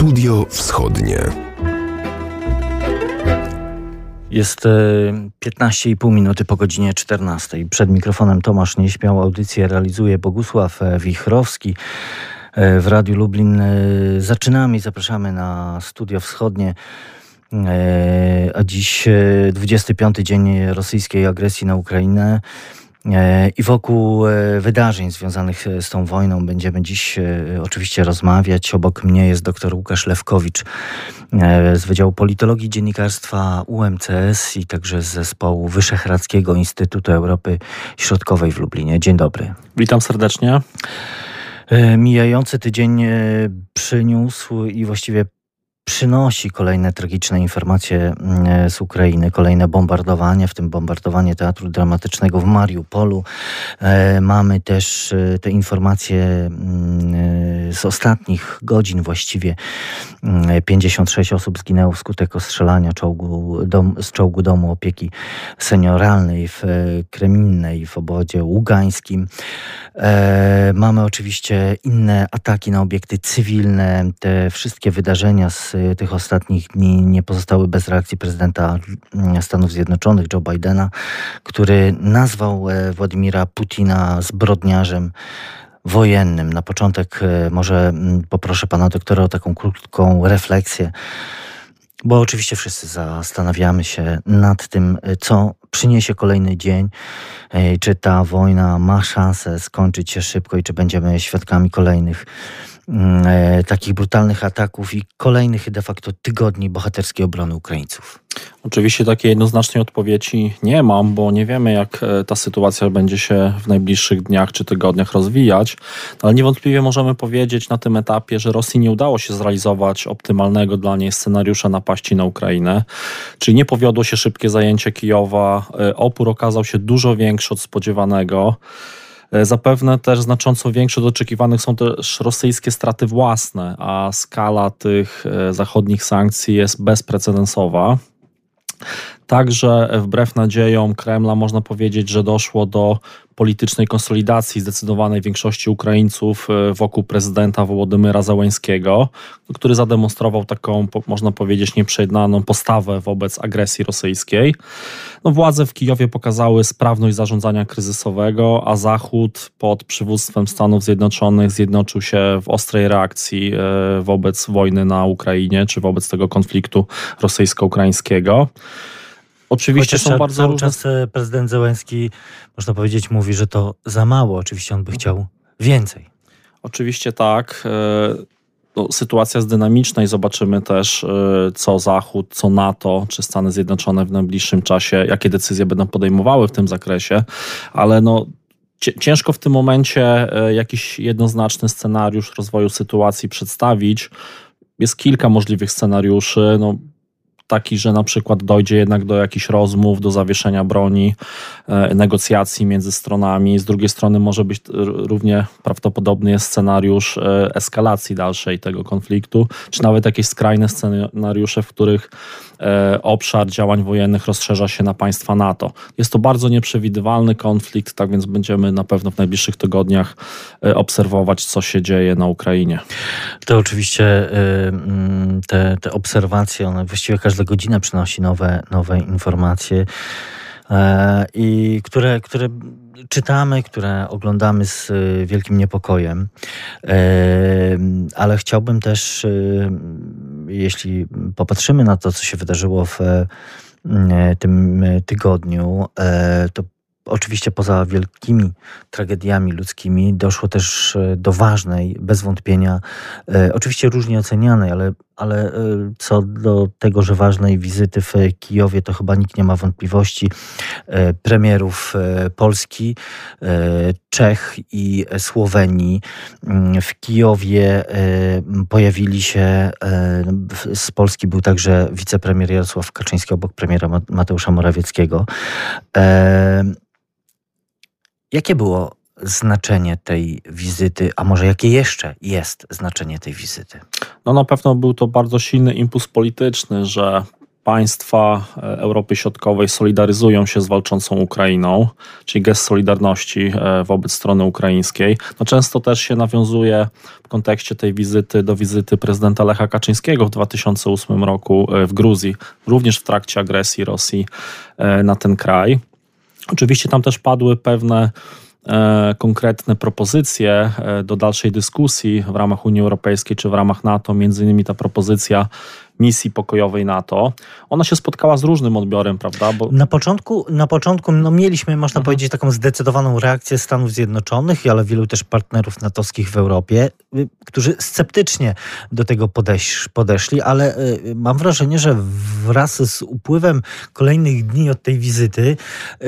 Studio Wschodnie. Jest 15,5 minuty po godzinie 14. Przed mikrofonem Tomasz Nieśmiał. Audycję realizuje Bogusław Wichrowski. W Radiu Lublin zaczynamy i zapraszamy na Studio Wschodnie. A dziś 25 dzień rosyjskiej agresji na Ukrainę. E, I wokół e, wydarzeń związanych z tą wojną będziemy dziś e, oczywiście rozmawiać. Obok mnie jest dr Łukasz Lewkowicz z Wydziału Politologii Dziennikarstwa UMCS i także z zespołu Wyszehradzkiego Instytutu Europy Środkowej w Lublinie. Dzień dobry. Witam serdecznie. Mijający tydzień przyniósł i właściwie przynosi kolejne tragiczne informacje mm, z Ukrainy, kolejne bombardowanie, w tym bombardowanie Teatru Dramatycznego w Mariupolu. E, mamy też e, te informacje mm, e, z ostatnich godzin właściwie. 56 mm, osób zginęło wskutek ostrzelania czołgu, dom, z czołgu domu opieki senioralnej w Kreminnej w obwodzie ługańskim. Mamy oczywiście inne ataki na obiekty cywilne. Te wszystkie wydarzenia z tych ostatnich dni nie pozostały bez reakcji prezydenta mm, Stanów Zjednoczonych, Joe Bidena, który nazwał e, Władimira Putina zbrodniarzem wojennym. Na początek e, może mm, poproszę pana doktora o taką krótką refleksję, bo oczywiście wszyscy zastanawiamy się nad tym, e, co przyniesie kolejny dzień, czy ta wojna ma szansę skończyć się szybko i czy będziemy świadkami kolejnych takich brutalnych ataków i kolejnych de facto tygodni bohaterskiej obrony Ukraińców? Oczywiście takiej jednoznacznej odpowiedzi nie mam, bo nie wiemy, jak e, ta sytuacja będzie się w najbliższych dniach czy tygodniach rozwijać, ale niewątpliwie możemy powiedzieć na tym etapie, że Rosji nie udało się zrealizować optymalnego dla niej scenariusza napaści na Ukrainę, czyli nie powiodło się szybkie zajęcie Kijowa, e, opór okazał się dużo większy od spodziewanego. E, zapewne też znacząco większe od oczekiwanych są też rosyjskie straty własne, a skala tych e, zachodnich sankcji jest bezprecedensowa. Także wbrew nadziejom Kremla można powiedzieć, że doszło do politycznej konsolidacji zdecydowanej większości Ukraińców e, wokół prezydenta Wołodymyra Załańskiego, który zademonstrował taką, można powiedzieć, nieprzejednaną postawę wobec agresji rosyjskiej. No, władze w Kijowie pokazały sprawność zarządzania kryzysowego, a Zachód pod przywództwem Stanów Zjednoczonych zjednoczył się w ostrej reakcji e, wobec wojny na Ukrainie, czy wobec tego konfliktu rosyjsko-ukraińskiego. Oczywiście Chociaż są bardzo cały różne... czas e, prezydent Zełenski, można powiedzieć, mówi, że to za mało. Oczywiście on by chciał więcej. Oczywiście tak. E, no, sytuacja jest dynamiczna i zobaczymy też, e, co Zachód, co NATO, czy Stany Zjednoczone w najbliższym czasie, jakie decyzje będą podejmowały w tym zakresie, ale no, ciężko w tym momencie jakiś jednoznaczny scenariusz rozwoju sytuacji przedstawić. Jest kilka możliwych scenariuszy. No, taki, że na przykład dojdzie jednak do jakichś rozmów, do zawieszenia broni, e, negocjacji między stronami. Z drugiej strony może być równie prawdopodobny jest scenariusz e, eskalacji dalszej tego konfliktu, czy nawet jakieś skrajne scenariusze, w których e, obszar działań wojennych rozszerza się na państwa NATO. Jest to bardzo nieprzewidywalny konflikt, tak więc będziemy na pewno w najbliższych tygodniach obserwować, co się dzieje na Ukrainie. To oczywiście te, te obserwacje, one właściwie każdy każda godzina przynosi nowe, nowe informacje e, i które, które czytamy, które oglądamy z e, wielkim niepokojem. E, ale chciałbym też, jeśli popatrzymy na to, co się wydarzyło w tym tygodniu, to Oczywiście poza wielkimi tragediami ludzkimi doszło też do ważnej, bez wątpienia, oczywiście różnie ocenianej, ale, ale e, co do tego, że ważnej wizyty w Kijowie, to chyba nikt nie ma wątpliwości. Premierów Polski, Czech i Słowenii w Kijowie pojawili się, z Polski był także wicepremier Jarosław Kaczyński obok premiera Mateusza Morawieckiego. Jakie było znaczenie tej wizyty, a może jakie jeszcze jest znaczenie tej wizyty? No na pewno był to bardzo silny impuls polityczny, że państwa e, Europy Środkowej solidaryzują się z walczącą Ukrainą, czyli gest solidarności e, wobec strony ukraińskiej. No często też się nawiązuje w kontekście tej wizyty do wizyty prezydenta Lecha Kaczyńskiego w 2008 roku e, w Gruzji, również w trakcie agresji Rosji na ten kraj. Oczywiście tam też padły pewne konkretne propozycje do dalszej dyskusji w ramach Unii Europejskiej czy w ramach NATO, między innymi ta propozycja misji pokojowej NATO. Ona się spotkała z różnym odbiorem, prawda? Bo... Na początku, na początku no mieliśmy, można mhm. powiedzieć, taką zdecydowaną reakcję Stanów Zjednoczonych, ale wielu też partnerów natowskich w Europie, y, którzy sceptycznie do tego podesz podeszli, ale y, mam wrażenie, że wraz z upływem kolejnych dni od tej wizyty y,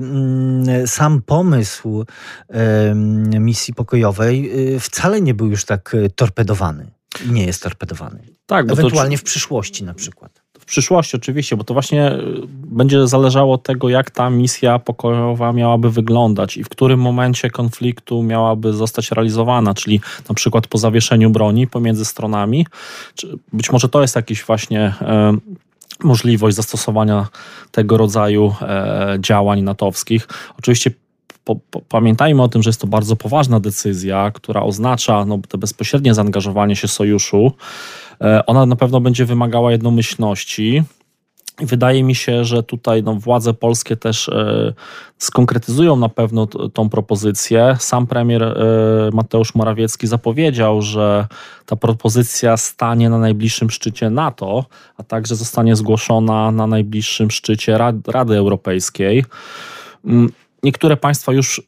mm, sam pomysł misji pokojowej wcale nie był już tak torpedowany nie jest torpedowany. Tak, Ewentualnie to, w przyszłości na przykład. W przyszłości oczywiście, bo to właśnie y, będzie zależało od tego, jak ta misja pokojowa miałaby wyglądać i w którym momencie konfliktu miałaby zostać realizowana, czyli na przykład po zawieszeniu broni pomiędzy stronami. Być może to jest jakiś właśnie możliwość zastosowania tego rodzaju e, działań natowskich. Oczywiście po, po, pamiętajmy o tym, że jest to bardzo poważna decyzja, która oznacza no, to bezpośrednie zaangażowanie się sojuszu. E, ona na pewno będzie wymagała jednomyślności. Wydaje mi się, że tutaj no, władze polskie też e, skonkretyzują na pewno t, tą propozycję. Sam premier e, Mateusz Morawiecki zapowiedział, że ta propozycja stanie na najbliższym szczycie NATO, a także zostanie zgłoszona na najbliższym szczycie Rady Europejskiej. Niektóre państwa już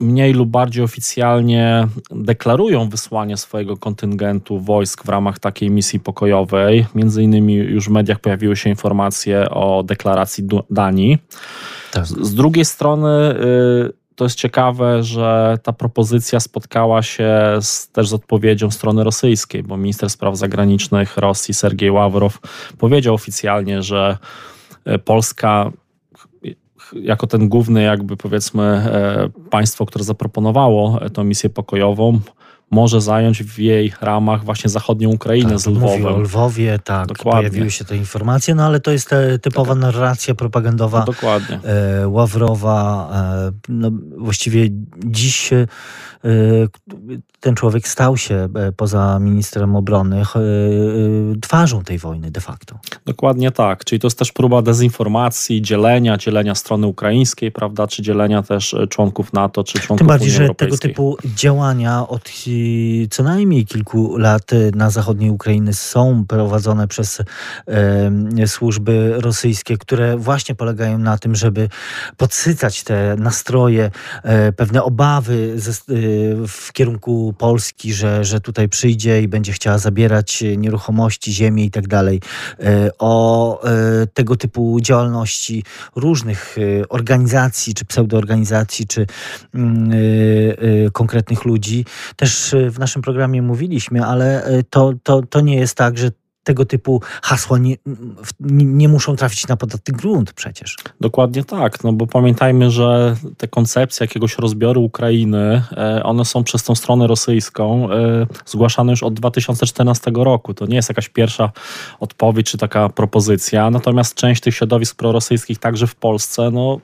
mniej lub bardziej oficjalnie deklarują wysłanie swojego kontyngentu wojsk w ramach takiej misji pokojowej. Między innymi już w mediach pojawiły się informacje o deklaracji Danii. Tak. Z, drugiej strony y, to jest ciekawe, że ta propozycja spotkała się z, też z odpowiedzią strony rosyjskiej, bo minister spraw zagranicznych Rosji Sergiej Ławrow powiedział oficjalnie, że y, Polska jako ten główny jakby powiedzmy e, państwo, które zaproponowało tę misję pokojową, może zająć w jej ramach właśnie zachodnią Ukrainę tak, z Lwowem. Mówi o Lwowie, tak, Dokładnie. pojawiły się te informacje, no ale to jest typowa tak. narracja propagandowa Dokładnie. E, Ławrowa. E, no, właściwie dziś ten człowiek stał się poza ministrem obrony twarzą tej wojny de facto. Dokładnie tak, czyli to jest też próba dezinformacji, dzielenia, dzielenia strony ukraińskiej, prawda, czy dzielenia też członków NATO, czy członków Tym bardziej, Unii że tego typu działania od co najmniej kilku lat na zachodniej Ukrainy są prowadzone przez e, służby rosyjskie, które właśnie polegają na tym, żeby podsycać te nastroje, e, pewne obawy ze, e, w kierunku Polski, że, że tutaj przyjdzie i będzie chciała zabierać nieruchomości, ziemię i tak dalej. E, o e, tego typu działalności różnych e, organizacji, czy pseudoorganizacji, czy mm, konkretnych ludzi też w naszym programie mówiliśmy, ale e, to, to, to nie jest tak, że tego typu hasła nie, nie, muszą trafić na podatny grunt przecież. Dokładnie tak, no bo pamiętajmy, że te koncepcje jakiegoś rozbioru Ukrainy, e, one są przez tą stronę rosyjską e, zgłaszane już od 2014 roku. To nie jest jakaś pierwsza odpowiedź czy taka propozycja, natomiast część tych środowisk prorosyjskich także w Polsce, no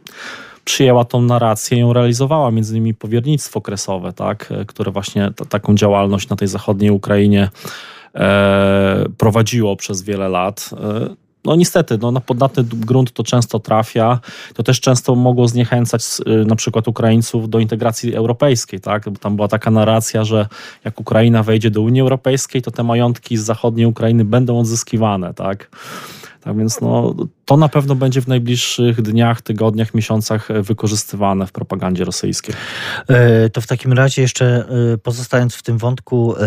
przyjęła tą narrację i ją realizowała, między innymi powiernictwo okresowe, tak, e, które właśnie taką działalność na tej zachodniej Ukrainie e, prowadziło przez wiele lat. E, no niestety, no, na podatny grunt to często trafia. To też często mogło zniechęcać e, na przykład Ukraińców do integracji europejskiej, tak? Bo tam była taka narracja, że jak Ukraina wejdzie do Unii Europejskiej, to te majątki z zachodniej Ukrainy będą odzyskiwane, tak? Tak więc no, to na pewno będzie w najbliższych dniach, tygodniach, miesiącach wykorzystywane w propagandzie rosyjskiej. E, to w takim razie jeszcze e, pozostając w tym wątku e,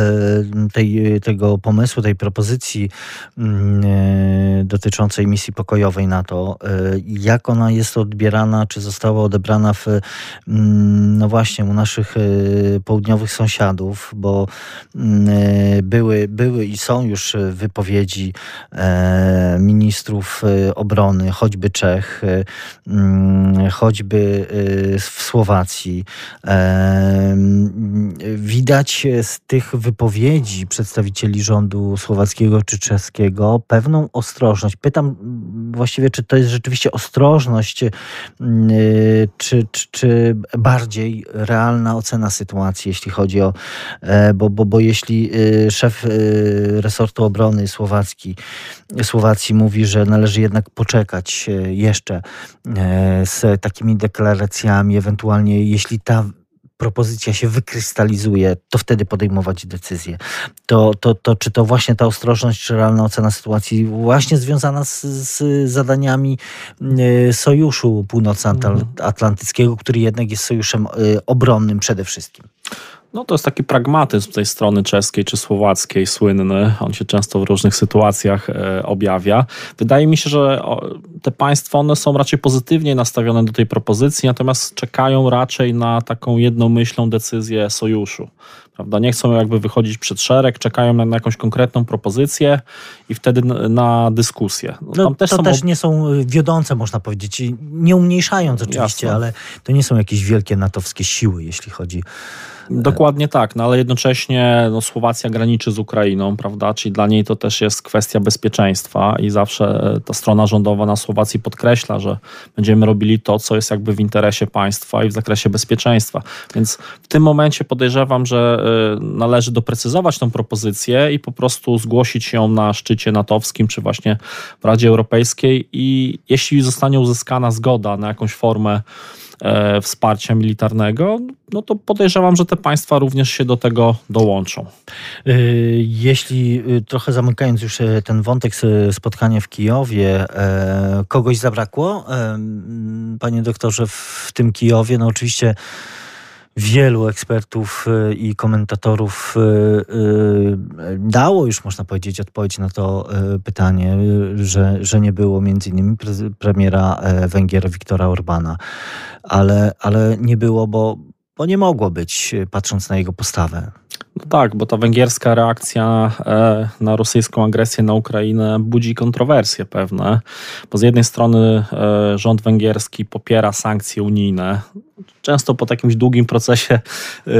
tej, tego pomysłu, tej propozycji mm, dotyczącej misji pokojowej NATO, jak ona jest odbierana, czy została odebrana w, mm, no właśnie u naszych południowych sąsiadów, bo mm, były, były i są już wypowiedzi ministrów obrony obrony, choćby Czech, mm, choćby w Słowacji. Widać z tych wypowiedzi przedstawicieli rządu słowackiego czy czeskiego pewną ostrożność. Pytam właściwie, czy to jest rzeczywiście ostrożność, czy, czy, czy bardziej realna ocena sytuacji, jeśli chodzi o, e, bo, bo, bo jeśli szef resortu obrony słowacki, Słowacji mówi, że należy jednak poczekać e, jeszcze e, z takimi deklaracjami, ewentualnie jeśli ta propozycja się wykrystalizuje, to wtedy podejmować decyzję. To, to, to czy to właśnie ta ostrożność, czy realna ocena sytuacji właśnie związana z, z zadaniami e, Sojuszu Północnoatlantyckiego, który jednak jest sojuszem obronnym przede wszystkim? No to jest taki pragmatyzm tej strony czeskiej czy słowackiej, słynny. On się często w różnych sytuacjach e, objawia. Wydaje mi się, że te państwa one są raczej pozytywnie nastawione do tej propozycji, natomiast czekają raczej na taką jednomyślną decyzję sojuszu. Prawda? Nie chcą jakby wychodzić przed szereg, czekają na, na jakąś konkretną propozycję i wtedy na, na dyskusję. No, no też to też nie są y, wiodące, można powiedzieć, nie umniejszając oczywiście, Jasne. ale to nie są jakieś wielkie natowskie siły, jeśli chodzi Dokładnie tak, no ale jednocześnie no, Słowacja graniczy z Ukrainą, prawda? Czyli dla niej to też jest kwestia bezpieczeństwa i zawsze e, ta strona rządowa na Słowacji podkreśla, że będziemy robili to, co jest jakby w interesie państwa i w zakresie bezpieczeństwa. Więc w tym momencie podejrzewam, że e, należy doprecyzować tą propozycję i po prostu zgłosić ją na szczycie natowskim, czy właśnie w Radzie Europejskiej i jeśli zostanie uzyskana zgoda na jakąś formę wsparcia militarnego, no to podejrzewam, że te państwa również się do tego dołączą. Y, jeśli y, trochę zamykając już e, ten wątek spotkania w Kijowie, e, kogoś zabrakło, e, panie doktorze, w tym Kijowie? No oczywiście wielu ekspertów i komentatorów dało już, można powiedzieć, odpowiedź na to pytanie, że, że nie było między innymi premiera Węgier Viktora Orbana, ale, ale nie było, bo bo nie mogło być, e, patrząc na jego postawę. No tak, bo ta węgierska reakcja e, na rosyjską agresję na Ukrainę budzi kontrowersje pewne, bo z jednej strony e, rząd węgierski popiera sankcje unijne, często po jakimś długim procesie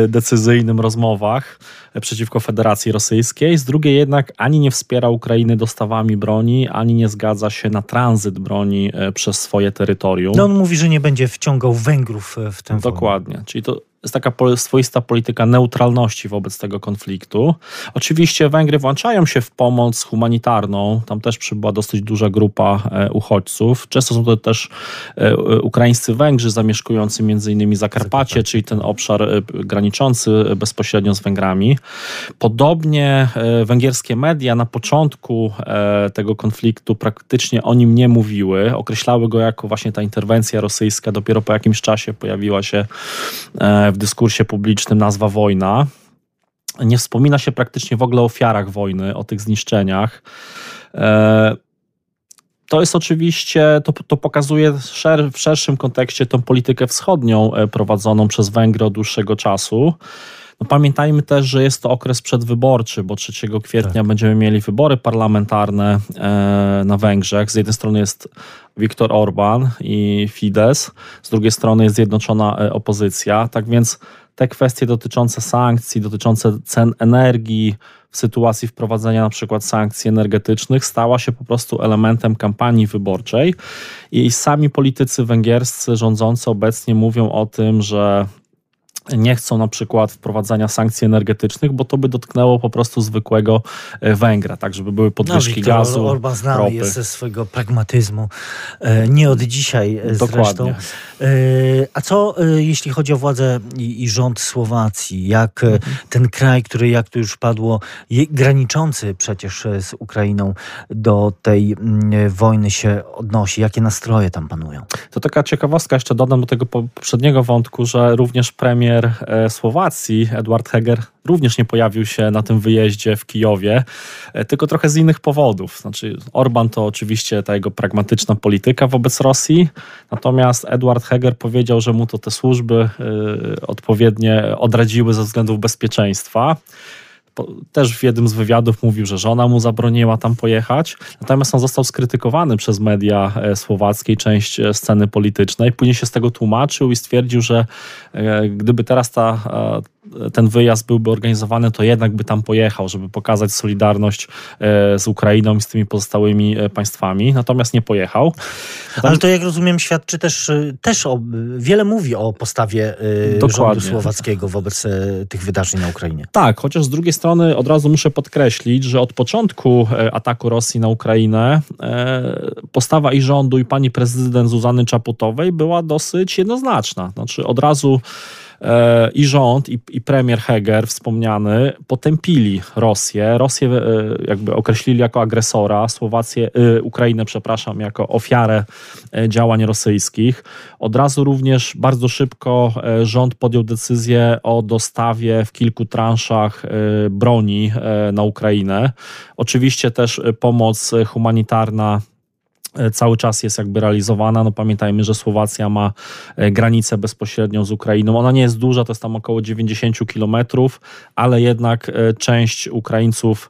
decyzyjnym, rozmowach przeciwko Federacji Rosyjskiej, z drugiej jednak ani nie wspiera Ukrainy dostawami broni, ani nie zgadza się na tranzyt broni przez swoje terytorium. No on mówi, że nie będzie wciągał Węgrów w tę Dokładnie, czyli to jest taka swoista polityka neutralności wobec tego konfliktu. Oczywiście Węgry włączają się w pomoc humanitarną. Tam też przybyła dosyć duża grupa e, uchodźców. Często są to też e, ukraińscy Węgrzy zamieszkujący między innymi Zakarpacie, czyli ten obszar e, graniczący bezpośrednio z Węgrami. Podobnie węgierskie media na początku tego konfliktu praktycznie o nim nie mówiły. Określały go jako właśnie ta interwencja rosyjska. Dopiero po jakimś czasie pojawiła się w dyskursie publicznym nazwa wojna. Nie wspomina się praktycznie w ogóle o ofiarach wojny, o tych zniszczeniach. E, to jest oczywiście, to, to pokazuje w szerszym kontekście tą politykę wschodnią e, prowadzoną przez Węgry od dłuższego czasu. No pamiętajmy też, że jest to okres przedwyborczy, bo 3 kwietnia tak. będziemy mieli wybory parlamentarne e, na Węgrzech. Z jednej strony jest Viktor Orban i Fidesz, z drugiej strony jest zjednoczona e, opozycja. Tak więc te kwestie dotyczące sankcji, dotyczące cen energii, w sytuacji wprowadzenia na przykład sankcji energetycznych stała się po prostu elementem kampanii wyborczej i sami politycy węgierscy rządzący obecnie mówią o tym, że nie chcą na przykład wprowadzania sankcji energetycznych, bo to by dotknęło po prostu zwykłego e, węgla, tak żeby były podwyżki no, gazu, Orban znany ropy. jest ze swojego pragmatyzmu, e, nie od dzisiaj e, Dokładnie. zresztą. A co jeśli chodzi o władzę i, i rząd Słowacji? Jak mhm. ten kraj, który jak to już padło, graniczący przecież z Ukrainą do tej mm, wojny się odnosi? Jakie nastroje tam panują? To taka ciekawostka, jeszcze dodam do tego poprzedniego wątku, że również premier premier e, Słowacji, Edward Heger, również nie pojawił się na tym wyjeździe w Kijowie, e, tylko trochę z innych powodów. Znaczy, Orban to oczywiście ta jego pragmatyczna polityka wobec Rosji, natomiast Edward Heger powiedział, że mu to te służby e, odpowiednie odradziły ze względów bezpieczeństwa. Też w jednym z wywiadów mówił, że żona mu zabroniła tam pojechać. Natomiast on został skrytykowany przez media słowackie i część sceny politycznej. Później się z tego tłumaczył i stwierdził, że gdyby teraz ta ten wyjazd byłby organizowany, to jednak by tam pojechał, żeby pokazać solidarność e, z Ukrainą i z tymi pozostałymi e, państwami. Natomiast nie pojechał. Tam... Ale to jak rozumiem świadczy też, e, też o, wiele mówi o postawie Dokładnie. rządu słowackiego wobec tych wydarzeń na Ukrainie. Tak, chociaż z drugiej strony od razu muszę podkreślić, że od początku ataku Rosji na Ukrainę postawa i rządu i pani prezydent Zuzany Czaputowej była dosyć jednoznaczna. Znaczy od razu E, i rząd, i, i premier Heger wspomniany potępili Rosję. Rosję e, jakby określili jako agresora, Słowację, e, Ukrainę, przepraszam, jako ofiarę działań rosyjskich. Od razu również bardzo szybko rząd podjął decyzję o dostawie w kilku transzach broni na Ukrainę. Oczywiście też pomoc humanitarna E, cały czas jest jakby realizowana. No pamiętajmy, że Słowacja ma e, granicę bezpośrednią z Ukrainą. Ona nie jest duża, to jest tam około 90 kilometrów, ale jednak e, część Ukraińców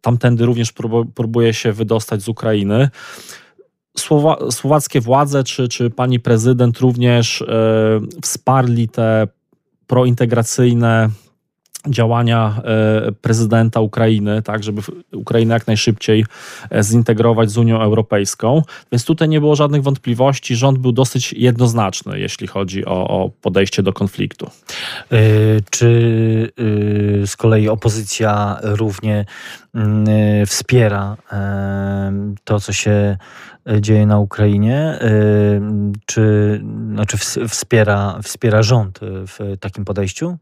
tamtędy również próbuje się wydostać z Ukrainy. Słowa, słowackie władze czy, czy pani prezydent również wsparli te prointegracyjne działania e, prezydenta Ukrainy, tak, żeby Ukrainę jak najszybciej e, zintegrować z Unią Europejską. Więc tutaj nie było żadnych wątpliwości. Rząd był dosyć jednoznaczny, jeśli chodzi o, o podejście do konfliktu. E, czy z kolei opozycja równie mm, wspiera to, co się dzieje na Ukrainie, czy znaczy wspiera, wspiera rząd w takim podejściu?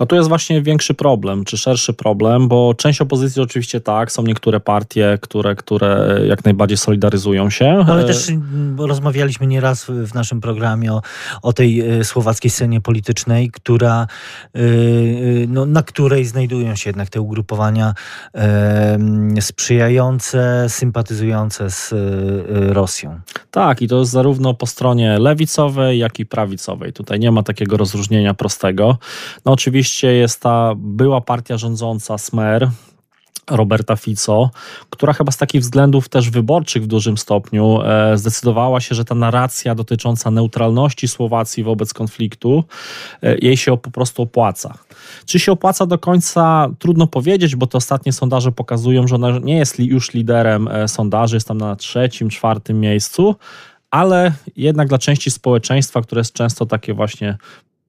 No tu jest właśnie większy problem, czy szerszy problem, bo część opozycji oczywiście tak, są niektóre partie, które, które jak najbardziej solidaryzują się. No, ale też rozmawialiśmy nieraz w naszym programie o, o tej e, słowackiej scenie politycznej, która, e, e, no, na której znajdują się jednak te ugrupowania sprzyjające, sympatyzujące z Rosją. Tak, i to jest zarówno po stronie lewicowej, jak i prawicowej. Tutaj nie ma takiego rozróżnienia prostego. No oczywiście oczywiście jest ta była partia rządząca Smer, Roberta Fico, która chyba z takich względów też wyborczych w dużym stopniu e, zdecydowała się, że ta narracja dotycząca neutralności Słowacji wobec konfliktu e, jej się po prostu opłaca. Czy się opłaca do końca? Trudno powiedzieć, bo te ostatnie sondaże pokazują, że ona nie jest już liderem e, sondaży, jest tam na trzecim, czwartym miejscu, ale jednak dla części społeczeństwa, które jest często takie właśnie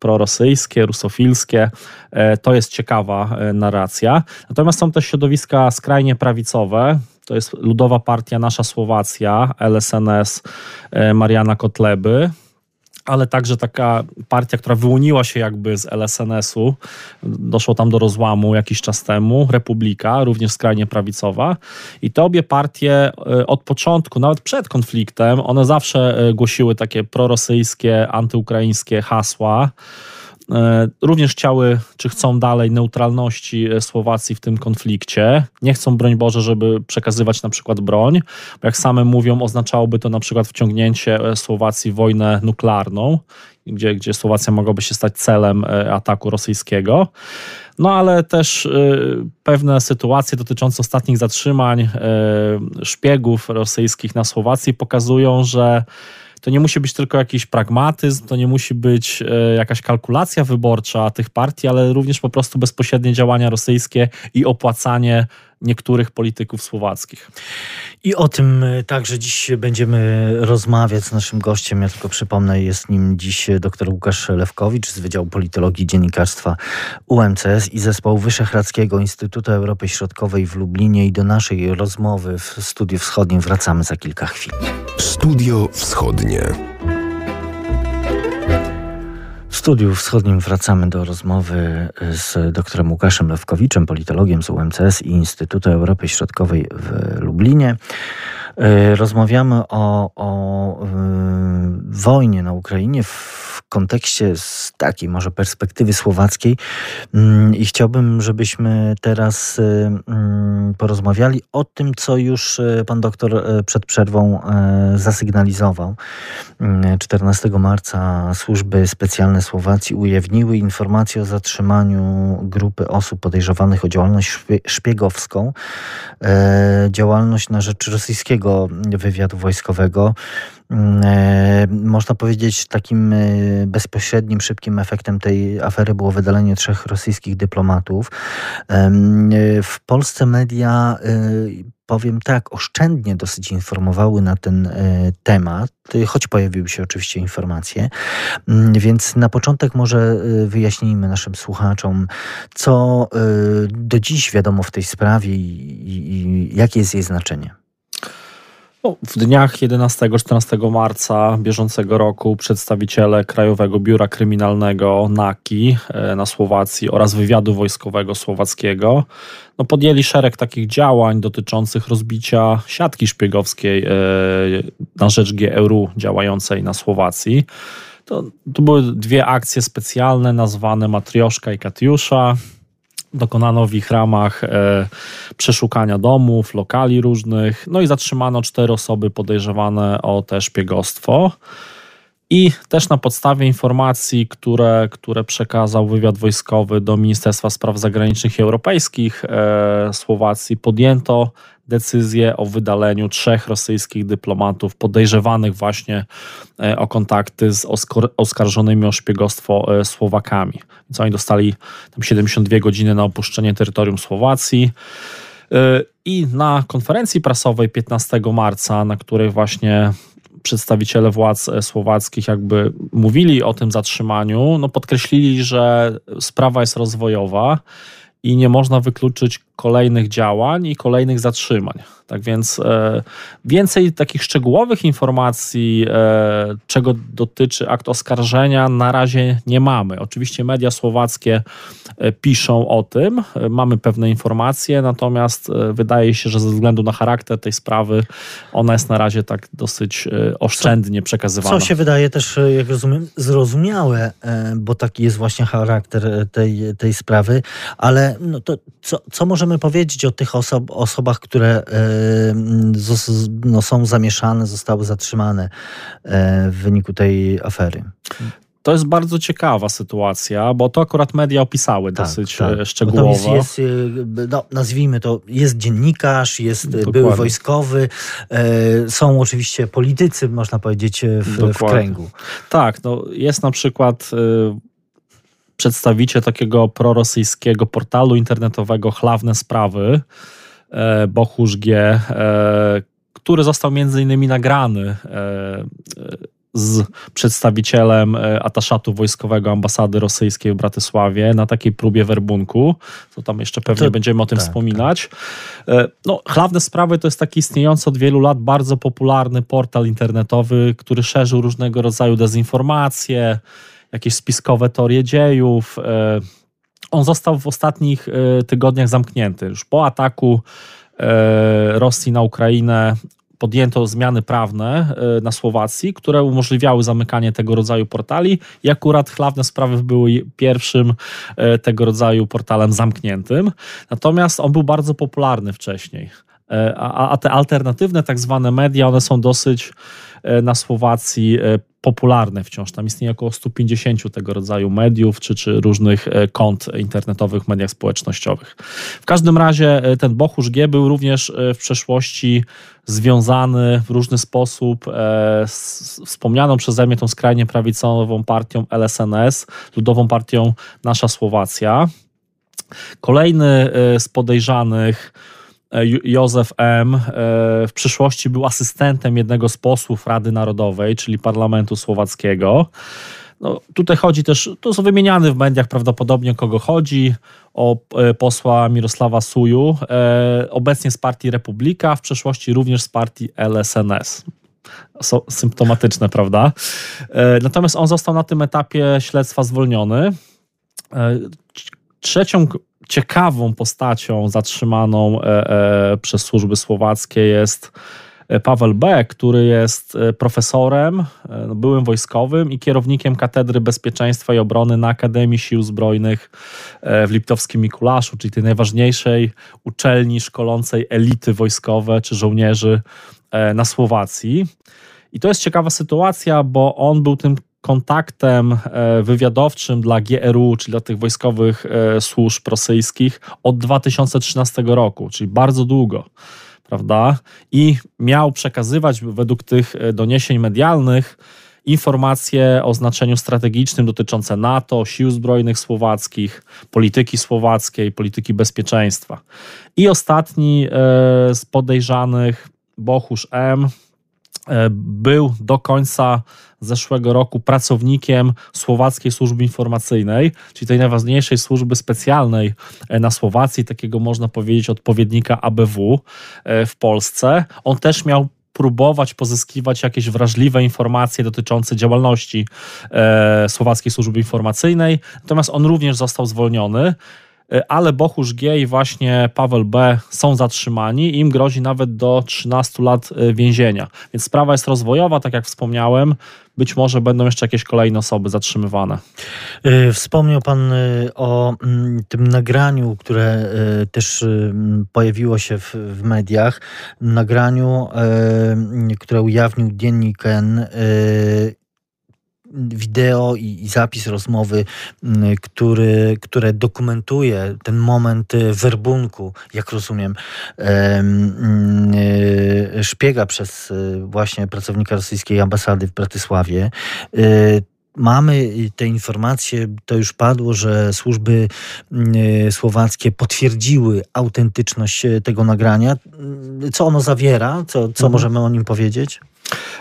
prorosyjskie, rusofilskie. E, to jest ciekawa e, narracja. Natomiast są też środowiska skrajnie prawicowe. To jest Ludowa Partia Nasza Słowacja, LSNS e, Mariana Kotleby ale także taka partia, która wyłoniła się jakby z LSNS-u, doszło tam do rozłamu jakiś czas temu, Republika, również skrajnie prawicowa. I te obie partie e, od początku, nawet przed konfliktem, one zawsze e, głosiły takie prorosyjskie, antyukraińskie hasła, również chciały, czy chcą dalej neutralności e, Słowacji w tym konflikcie. Nie chcą, broń Boże, żeby przekazywać na przykład broń, bo jak same mówią, oznaczałoby to na przykład wciągnięcie e, Słowacji w wojnę nuklearną, gdzie, gdzie Słowacja mogłaby się stać celem ataku rosyjskiego. No ale też pewne sytuacje dotyczące ostatnich zatrzymań szpiegów rosyjskich na Słowacji pokazują, że to nie musi być tylko jakiś pragmatyzm, to nie musi być e, jakaś kalkulacja wyborcza tych partii, ale również po prostu bezpośrednie działania rosyjskie i opłacanie niektórych polityków słowackich. I o tym e, także dziś będziemy rozmawiać z naszym gościem. Ja tylko przypomnę, jest nim dziś dr Łukasz Lewkowicz z Wydziału Politologii Dziennikarstwa UMCS i Zespołu Wyszehradzkiego Instytutu Europy Środkowej w Lublinie. I do naszej rozmowy w Studiu Wschodnim wracamy za kilka chwil. Studio Wschodnie. Studiu wschodnim wracamy do rozmowy z doktorem Łukaszem Lewkowiczem, politologiem z UMCS i Instytutu Europy Środkowej w Lublinie. Rozmawiamy o, o wojnie na Ukrainie w kontekście z takiej może perspektywy słowackiej mm, i chciałbym, żebyśmy teraz mm, porozmawiali o tym, co już pan doktor przed przerwą zasygnalizował. 14 mm, marca służby specjalne Słowacji ujawniły informacje o zatrzymaniu grupy osób podejrzewanych o działalność szpiegowską, e, działalność na rzecz rosyjskiego wywiadu wojskowego. Mm, e, można powiedzieć, takim e, bezpośrednim, szybkim efektem tej afery było wydalenie trzech rosyjskich dyplomatów. W Polsce media powiem tak, oszczędnie dosyć informowały na ten temat, choć pojawiły się oczywiście informacje. Mm, więc na początek może wyjaśnijmy naszym słuchaczom, co do dziś wiadomo w tej sprawie i jakie jest jej znaczenie. No, w dniach 11-14 marca bieżącego roku przedstawiciele Krajowego Biura Kryminalnego NAKI e, na Słowacji oraz wywiadu wojskowego słowackiego no, podjęli szereg takich działań dotyczących rozbicia siatki szpiegowskiej e, na rzecz GRU działającej na Słowacji. To, to były dwie akcje specjalne nazwane Matrioszka i Katiusza dokonano w ich ramach e, przeszukania domów, lokali różnych, no i zatrzymano cztery osoby podejrzewane o te szpiegostwo. I też na podstawie informacji, które, które przekazał wywiad wojskowy do Ministerstwa Spraw Zagranicznych i Europejskich e, Słowacji, podjęto decyzję o wydaleniu trzech rosyjskich dyplomatów podejrzewanych właśnie e, o kontakty z oskarżonymi o szpiegostwo e, Słowakami. Więc oni dostali tam 72 godziny na opuszczenie terytorium Słowacji. I na konferencji prasowej 15 marca, na której właśnie przedstawiciele władz słowackich jakby mówili o tym zatrzymaniu, no podkreślili, że sprawa jest rozwojowa i nie można wykluczyć kolejnych działań i kolejnych zatrzymań. Tak więc e, więcej takich szczegółowych informacji, e, czego dotyczy akt oskarżenia, na razie nie mamy. Oczywiście media słowackie e, piszą o tym, e, mamy pewne informacje, natomiast e, wydaje się, że ze względu na charakter tej sprawy, ona jest na razie tak dosyć oszczędnie przekazywana. Co się wydaje też, jak rozumiem, zrozumiałe, bo taki jest właśnie charakter tej, tej sprawy, ale no to co, co możemy powiedzieć o tych osob, osobach, które no, są zamieszane, zostały zatrzymane e, w wyniku tej afery. To jest bardzo ciekawa sytuacja, bo to akurat media opisały tak, dosyć tak. E, szczegółowo. Jest, jest, e, no, nazwijmy to, jest dziennikarz, jest Dokładnie. były wojskowy, są oczywiście politycy, można powiedzieć, w, w kręgu. Tak, no, jest na przykład przedstawiciel takiego prorosyjskiego portalu internetowego Chlawne Sprawy, E, Bochusz G, e, który został między innymi nagrany e, z przedstawicielem ataszatu wojskowego ambasady rosyjskiej w Bratysławie na takiej próbie werbunku, to tam jeszcze pewnie to, będziemy o tym tak, wspominać. Tak. No, Chlawne Sprawy to jest taki istniejący od wielu lat bardzo popularny portal internetowy, który szerzył różnego rodzaju dezinformacje, jakieś spiskowe teorie dziejów, on został w ostatnich e, tygodniach zamknięty. Już po ataku e, Rosji na Ukrainę podjęto zmiany prawne e, na Słowacji, które umożliwiały zamykanie tego rodzaju portali i akurat chlawne sprawy były pierwszym tego rodzaju portalem zamkniętym. Natomiast on był bardzo popularny wcześniej. A, a te alternatywne tak zwane media, one są dosyć na Słowacji popularne wciąż. Tam istnieje około 150 tego rodzaju mediów czy, czy różnych e, kont internetowych w mediach społecznościowych. W każdym razie e, ten Bochusz G był również e, w przeszłości związany w różny sposób z wspomnianą przeze mnie tą skrajnie prawicową partią LSNS, Ludową Partią Nasza Słowacja. Kolejny z podejrzanych E, Józef M. E, w przyszłości był asystentem jednego z posłów Rady Narodowej, czyli Parlamentu Słowackiego. No, tutaj chodzi też, to są wymieniany w mediach prawdopodobnie kogo chodzi, o e, posła Mirosława Suju, obecnie z partii Republika, w przeszłości również z partii LSNS. So, symptomatyczne, prawda? Natomiast on został na tym etapie śledztwa zwolniony. Trzecią ciekawą postacią zatrzymaną e, e, przez służby słowackie jest Paweł B., który jest profesorem, byłym wojskowym i kierownikiem Katedry Bezpieczeństwa i Obrony na Akademii Sił Zbrojnych w Liptowskim Mikulaszu, czyli tej najważniejszej uczelni szkolącej elity wojskowe czy żołnierzy na Słowacji. I to jest ciekawa sytuacja, bo on był tym kontaktem e, wywiadowczym dla GRU, czyli dla tych wojskowych e, służb rosyjskich od 2013 roku, czyli bardzo długo, prawda? I miał przekazywać według tych e, doniesień medialnych informacje o znaczeniu strategicznym dotyczące NATO, sił zbrojnych słowackich, polityki słowackiej, polityki bezpieczeństwa. I ostatni z podejrzanych, Bohusz M., był do końca zeszłego roku pracownikiem Słowackiej Służby Informacyjnej, czyli tej najważniejszej służby specjalnej e, na Słowacji, takiego można powiedzieć odpowiednika ABW e, w Polsce. On też miał próbować pozyskiwać jakieś wrażliwe informacje dotyczące działalności e, Słowackiej Służby Informacyjnej, natomiast on również został zwolniony. E, ale Bochusz G i właśnie Paweł B są zatrzymani im grozi nawet do 13 lat e, więzienia. Więc sprawa jest rozwojowa, tak jak wspomniałem. Być może będą jeszcze jakieś kolejne osoby zatrzymywane. E, wspomniał Pan o mm, tym nagraniu, które też pojawiło się w, mediach. Nagraniu, które ujawnił dziennik N wideo i, i zapis rozmowy, mm, który, które dokumentuje ten moment y, werbunku, jak rozumiem, mm, y, szpiega przez y, właśnie pracownika rosyjskiej ambasady w Bratysławie. Mamy te informacje, to już padło, że służby mm, słowackie potwierdziły autentyczność tego nagrania. Co ono zawiera? Co, co mhm. możemy o nim powiedzieć?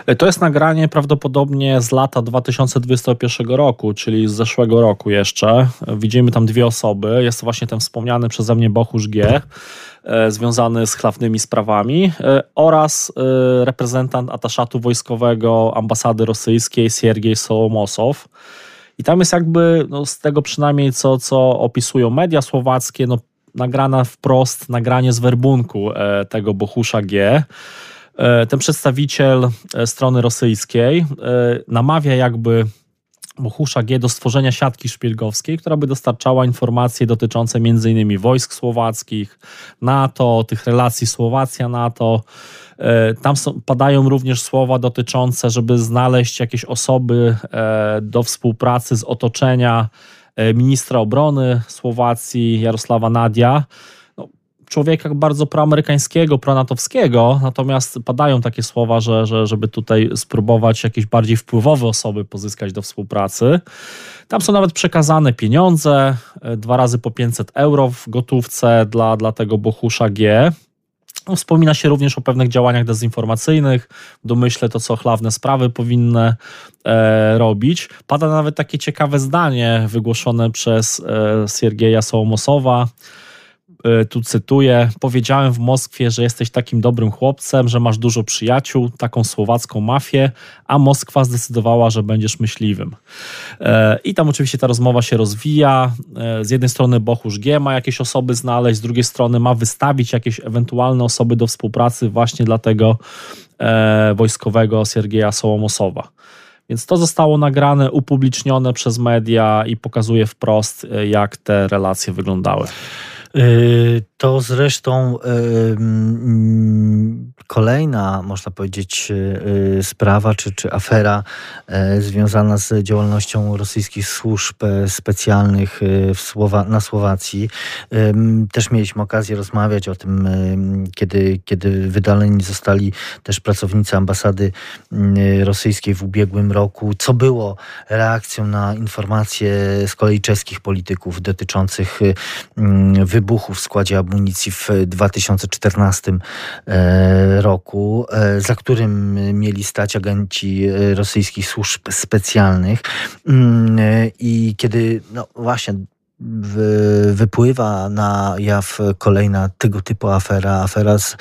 E, to jest nagranie prawdopodobnie z lata 2021 roku, czyli z zeszłego roku jeszcze. Widzimy tam dwie osoby. Jest to właśnie ten wspomniany przeze mnie Bochusz G, e, związany z chlawnymi sprawami e, oraz reprezentant ataszatu wojskowego ambasady rosyjskiej Siergiej Sołomosow. I tam jest jakby, no z tego przynajmniej co, co opisują media słowackie, no nagrana wprost, nagranie z werbunku tego Bochusza G. E, ten przedstawiciel e, strony rosyjskiej e, namawia jakby Bohusza G do stworzenia siatki szpiegowskiej, która by dostarczała informacje dotyczące m.in. wojsk słowackich, NATO, tych relacji Słowacja-NATO. Tam są, padają również słowa dotyczące, żeby znaleźć jakieś osoby do współpracy z otoczenia ministra obrony Słowacji Jarosława Nadia człowieka bardzo proamerykańskiego, pronatowskiego, natomiast padają takie słowa, że, że żeby tutaj spróbować jakieś bardziej wpływowe osoby pozyskać do współpracy. Tam są nawet przekazane pieniądze, e, dwa razy po 500 euro w gotówce dla, dla tego Bohusza G. No, wspomina się również o pewnych działaniach dezinformacyjnych, domyślę to, co chlawne sprawy powinny e, robić. Pada nawet takie ciekawe zdanie wygłoszone przez e, Siergieja Sołomosowa, tu cytuję, powiedziałem w Moskwie, że jesteś takim dobrym chłopcem, że masz dużo przyjaciół, taką słowacką mafię, a Moskwa zdecydowała, że będziesz myśliwym. E, I tam oczywiście ta rozmowa się rozwija. E, z jednej strony Bochusz G ma jakieś osoby znaleźć, z drugiej strony ma wystawić jakieś ewentualne osoby do współpracy właśnie dla tego wojskowego Siergieja Sołomosowa. Więc to zostało nagrane, upublicznione przez media i pokazuje wprost, jak te relacje wyglądały. Y, to zresztą kolejna, można powiedzieć, y, y, sprawa czy, czy afera związana z działalnością rosyjskich służb e, specjalnych Słowa na Słowacji. Też mieliśmy okazję rozmawiać o tym, kiedy, kiedy wydaleni zostali też pracownicy ambasady rosyjskiej w ubiegłym roku, co było reakcją na informacje z kolei czeskich polityków dotyczących wybuchu w składzie amunicji w 2014 e, roku, e, za którym mieli stać agenci e, rosyjskich służb specjalnych. Mm, I kiedy, no właśnie, wypływa na jaw kolejna tego typu afera, afera z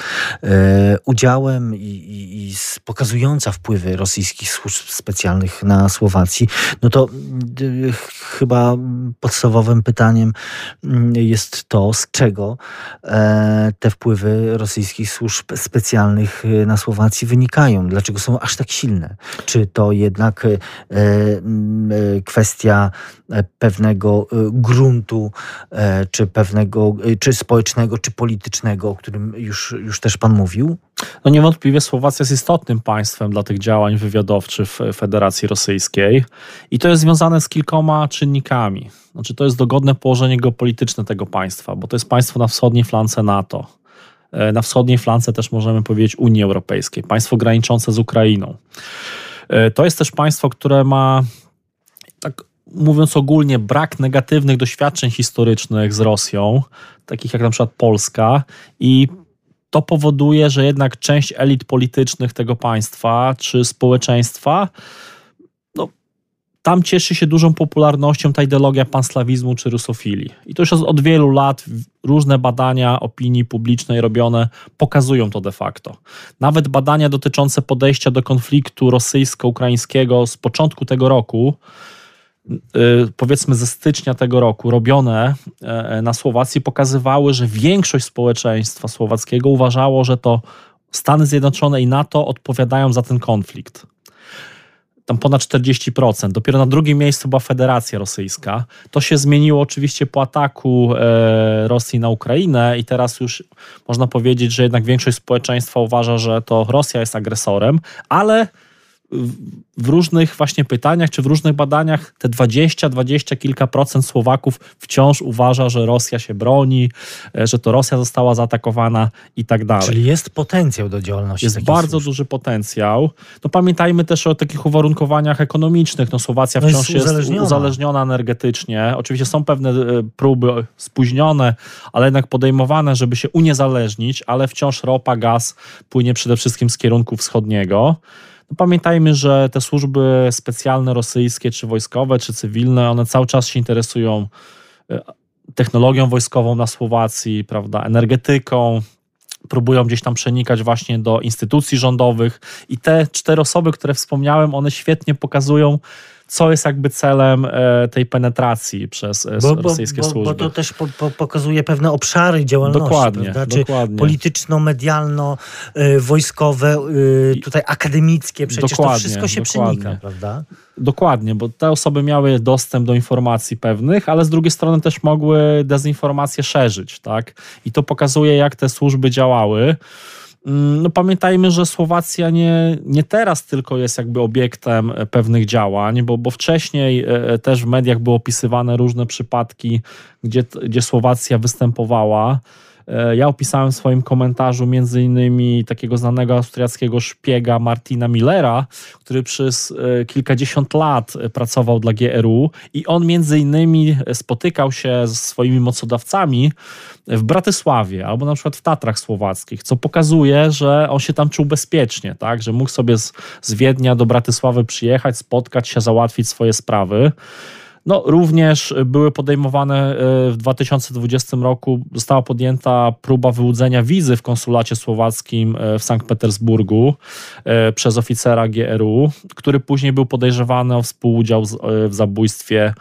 udziałem i, i, i z pokazująca wpływy rosyjskich służb specjalnych na Słowacji, no to chyba podstawowym pytaniem mm, jest to, z czego te wpływy rosyjskich służb specjalnych na Słowacji wynikają, dlaczego są aż tak silne. Czy to jednak kwestia pewnego gruntu, czy pewnego, czy społecznego, czy politycznego, o którym już, już też pan mówił? No niewątpliwie Słowacja jest istotnym państwem dla tych działań wywiadowczych Federacji Rosyjskiej i to jest związane z kilkoma czynnikami. Znaczy to jest dogodne położenie geopolityczne tego państwa, bo to jest państwo na wschodniej flance NATO. E, na wschodniej flance też możemy powiedzieć Unii Europejskiej, państwo graniczące z Ukrainą. E, to jest też państwo, które ma mówiąc ogólnie, brak negatywnych doświadczeń historycznych z Rosją, takich jak na przykład Polska, i to powoduje, że jednak część elit politycznych tego państwa czy społeczeństwa no, tam cieszy się dużą popularnością ta ideologia panslawizmu czy rusofilii. I to już od wielu lat różne badania opinii publicznej robione pokazują to de facto. Nawet badania dotyczące podejścia do konfliktu rosyjsko-ukraińskiego z początku tego roku powiedzmy ze stycznia tego roku robione e, na Słowacji pokazywały, że większość społeczeństwa słowackiego uważało, że to Stany Zjednoczone i NATO odpowiadają za ten konflikt. Tam ponad 40%. Dopiero na drugim miejscu była Federacja Rosyjska. To się zmieniło oczywiście po ataku e, Rosji na Ukrainę i teraz już można powiedzieć, że jednak większość społeczeństwa uważa, że to Rosja jest agresorem, ale w różnych właśnie pytaniach, czy w różnych badaniach te 20, 20 kilka procent Słowaków wciąż uważa, że Rosja się broni, e, że to Rosja została zaatakowana i tak dalej. Czyli jest potencjał do działalności. Jest bardzo służb. duży potencjał. No pamiętajmy też o takich uwarunkowaniach ekonomicznych. No Słowacja no wciąż jest, uzależniona. uzależniona energetycznie. Oczywiście są pewne e, próby spóźnione, ale jednak podejmowane, żeby się uniezależnić, ale wciąż ropa, gaz płynie przede wszystkim z kierunku wschodniego. Pamiętajmy, że te służby specjalne rosyjskie, czy wojskowe, czy cywilne, one cały czas się interesują e, technologią wojskową na Słowacji, prawda, energetyką, próbują gdzieś tam przenikać właśnie do instytucji rządowych. I te cztery osoby, które wspomniałem, one świetnie pokazują co jest jakby celem e, tej penetracji przez e, bo, rosyjskie bo, służby. Bo to też po, po, pokazuje pewne obszary działalności, dokładnie, prawda? Czy dokładnie. polityczno-medialno-wojskowe, e, tutaj akademickie, przecież dokładnie, to wszystko się dokładnie. przenika, prawda? Dokładnie, bo te osoby miały dostęp do informacji pewnych, ale z drugiej strony też mogły dezinformację szerzyć, tak? I to pokazuje, jak te służby działały. Mm, no pamiętajmy, że Słowacja nie, nie teraz tylko jest jakby obiektem e, pewnych działań, bo, bo wcześniej e, e, też w mediach były opisywane różne przypadki, gdzie, gdzie Słowacja występowała ja opisałem w swoim komentarzu między innymi takiego znanego austriackiego szpiega Martina Millera, który przez e, kilkadziesiąt lat pracował dla GRU i on między innymi spotykał się z swoimi mocodawcami w Bratysławie albo na przykład w Tatrach Słowackich, co pokazuje, że on się tam czuł bezpiecznie, tak? że mógł sobie z, z Wiednia do Bratysławy przyjechać, spotkać się, załatwić swoje sprawy. No, również były podejmowane e, w 2020 roku, została podjęta próba wyłudzenia wizy w konsulacie słowackim e, w Sankt Petersburgu e, przez oficera GRU, który później był podejrzewany o współudział w zabójstwie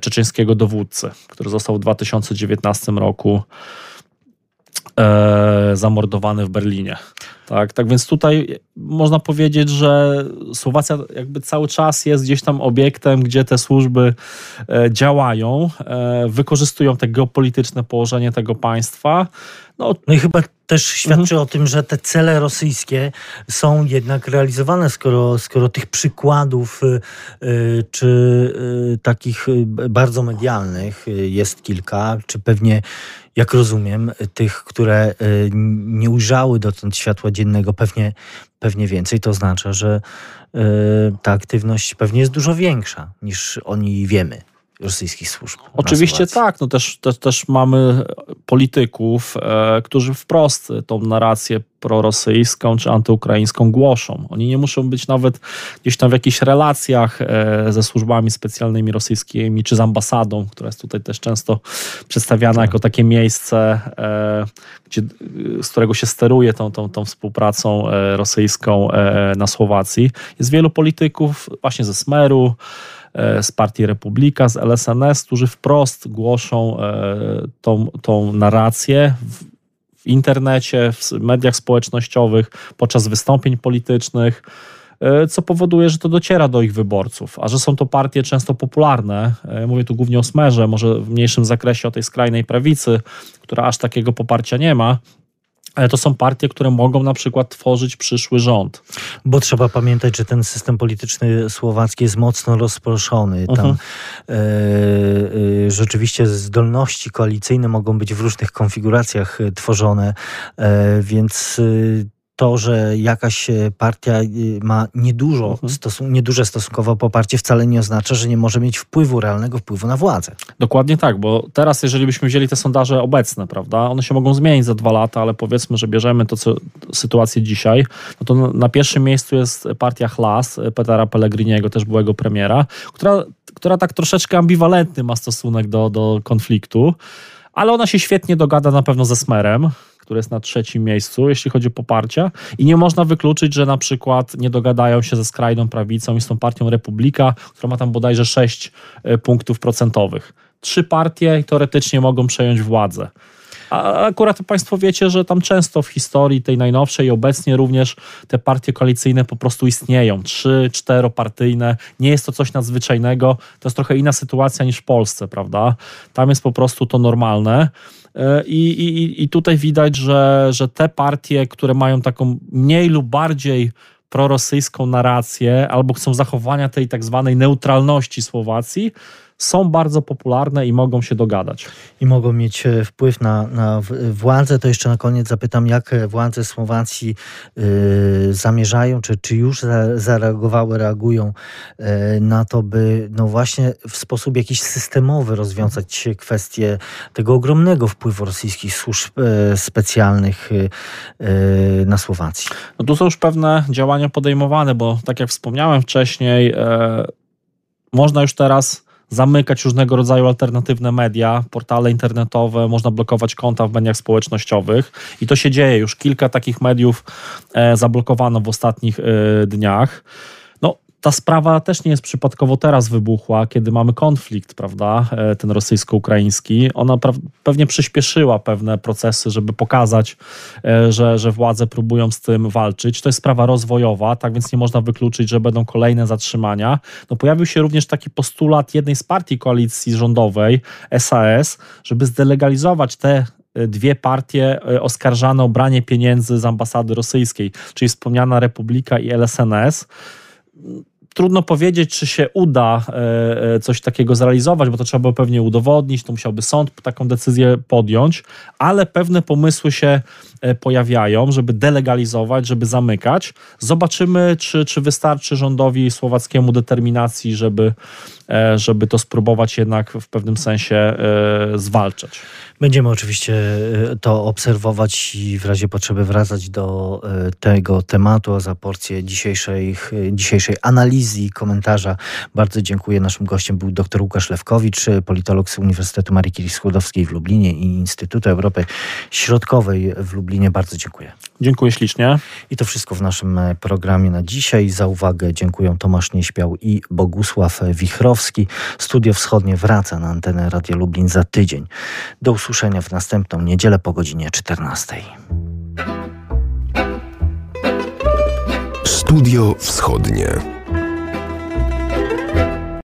czeczeńskiego dowódcy, który został w 2019 roku zamordowany w Berlinie. Tak, tak więc tutaj można powiedzieć, że Słowacja jakby cały czas jest gdzieś tam obiektem, gdzie te służby e, działają, e, wykorzystują te geopolityczne położenie tego państwa. No, no i chyba też świadczy mhm. o tym, że te cele rosyjskie są jednak realizowane, skoro, skoro tych przykładów y, czy y, takich bardzo medialnych jest kilka, czy pewnie jak rozumiem, tych, które y, nie ujrzały dotąd światła dziennego, pewnie, pewnie więcej. To oznacza, że y, ta aktywność pewnie jest dużo większa niż oni wiemy rosyjskich służb. Oczywiście tak, no też, też, też mamy polityków, e, którzy wprost tą narrację prorosyjską czy antyukraińską głoszą. Oni nie muszą być nawet gdzieś tam w jakichś relacjach e, ze służbami specjalnymi rosyjskimi czy z ambasadą, która jest tutaj też często przedstawiana jako takie miejsce, e, gdzie, z którego się steruje tą, tą, tą współpracą e, rosyjską na Słowacji. Jest wielu polityków właśnie ze Smeru, z Partii Republika, z LSNS, którzy wprost głoszą tą, tą narrację w internecie, w mediach społecznościowych, podczas wystąpień politycznych, e, co powoduje, że to dociera do ich wyborców, a że są to partie często popularne. E, mówię tu głównie o Smerze, może w mniejszym zakresie o tej skrajnej prawicy, która aż takiego poparcia nie ma, ale to są partie, które mogą na przykład tworzyć przyszły rząd. Bo trzeba pamiętać, że ten system polityczny słowacki jest mocno rozproszony. Tam -huh. e, e, rzeczywiście zdolności koalicyjne mogą być w różnych konfiguracjach e, tworzone, e, więc e, to, że jakaś e, partia y, ma niedużo mhm. stosun nieduże stosunkowo poparcie, wcale nie oznacza, że nie może mieć wpływu, realnego wpływu na władzę. Dokładnie tak, bo teraz, jeżeli byśmy wzięli te sondaże obecne, prawda, one się mogą zmienić za dwa lata, ale powiedzmy, że bierzemy to, co sytuację dzisiaj, no to na pierwszym miejscu jest partia Hlas Petera Pellegriniego, też byłego premiera, która, która tak troszeczkę ambiwalentny ma stosunek do, do konfliktu, ale ona się świetnie dogada na pewno ze Smerem, który jest na trzecim miejscu, jeśli chodzi o poparcie. I nie można wykluczyć, że na przykład nie dogadają się ze skrajną prawicą i z tą partią Republika, która ma tam bodajże 6 e, punktów procentowych. Trzy partie teoretycznie mogą przejąć władzę. A akurat Państwo wiecie, że tam często w historii tej najnowszej obecnie również te partie koalicyjne po prostu istnieją. Trzy, czteropartyjne. Nie jest to coś nadzwyczajnego. To jest trochę inna sytuacja niż w Polsce, prawda? Tam jest po prostu to normalne. E, I, i, I tutaj widać, że, że te partie, które mają taką mniej lub bardziej prorosyjską narrację albo chcą zachowania tej tak zwanej neutralności Słowacji, są bardzo popularne i mogą się dogadać. I mogą mieć e, wpływ na, na władzę. To jeszcze na koniec zapytam, jak e, władze Słowacji zamierzają, czy, czy już zareagowały, reagują na to, by no właśnie w sposób jakiś systemowy rozwiązać kwestię tego ogromnego wpływu rosyjskich służb specjalnych na Słowacji. No tu są już pewne działania podejmowane, bo tak jak wspomniałem wcześniej, można już teraz zamykać różnego rodzaju alternatywne media, portale internetowe, można blokować konta w mediach społecznościowych i to się dzieje. Już kilka takich mediów e, zablokowano w ostatnich e, dniach ta sprawa też nie jest przypadkowo teraz wybuchła, kiedy mamy konflikt, prawda, e, ten rosyjsko-ukraiński. Ona pewnie przyspieszyła pewne procesy, żeby pokazać, e, że, że władze próbują z tym walczyć. To jest sprawa rozwojowa, tak więc nie można wykluczyć, że będą kolejne zatrzymania. No, pojawił się również taki postulat jednej z partii koalicji rządowej, SAS, żeby zdelegalizować te e, dwie partie oskarżane o branie pieniędzy z ambasady rosyjskiej, czyli wspomniana Republika i LSNS trudno powiedzieć, czy się uda e, e, coś takiego zrealizować, bo to trzeba było pewnie udowodnić, to musiałby sąd taką decyzję podjąć, ale pewne pomysły się e, pojawiają, żeby delegalizować, żeby zamykać. Zobaczymy, czy, czy wystarczy rządowi słowackiemu determinacji, żeby, żeby to spróbować jednak w pewnym sensie zwalczać. Będziemy oczywiście e, to obserwować i w razie potrzeby wracać do e, tego tematu, a za porcję dzisiejszej, e, dzisiejszej analizy i komentarza bardzo dziękuję. Naszym gościem był dr Łukasz Lewkowicz, politolog z Uniwersytetu Marii Curie-Skłodowskiej w Lublinie i Instytutu Europy Środkowej w Lublinie. Bardzo dziękuję. Dziękuję ślicznie. I to wszystko w naszym programie na dzisiaj. Za uwagę dziękuję Tomasz Nieśpiał i Bogusław Wichrowski. Studio Wschodnie wraca na antenę Radio Lublin za tydzień. Do usłyszenia w następną niedzielę po godzinie 14. Studio Wschodnie.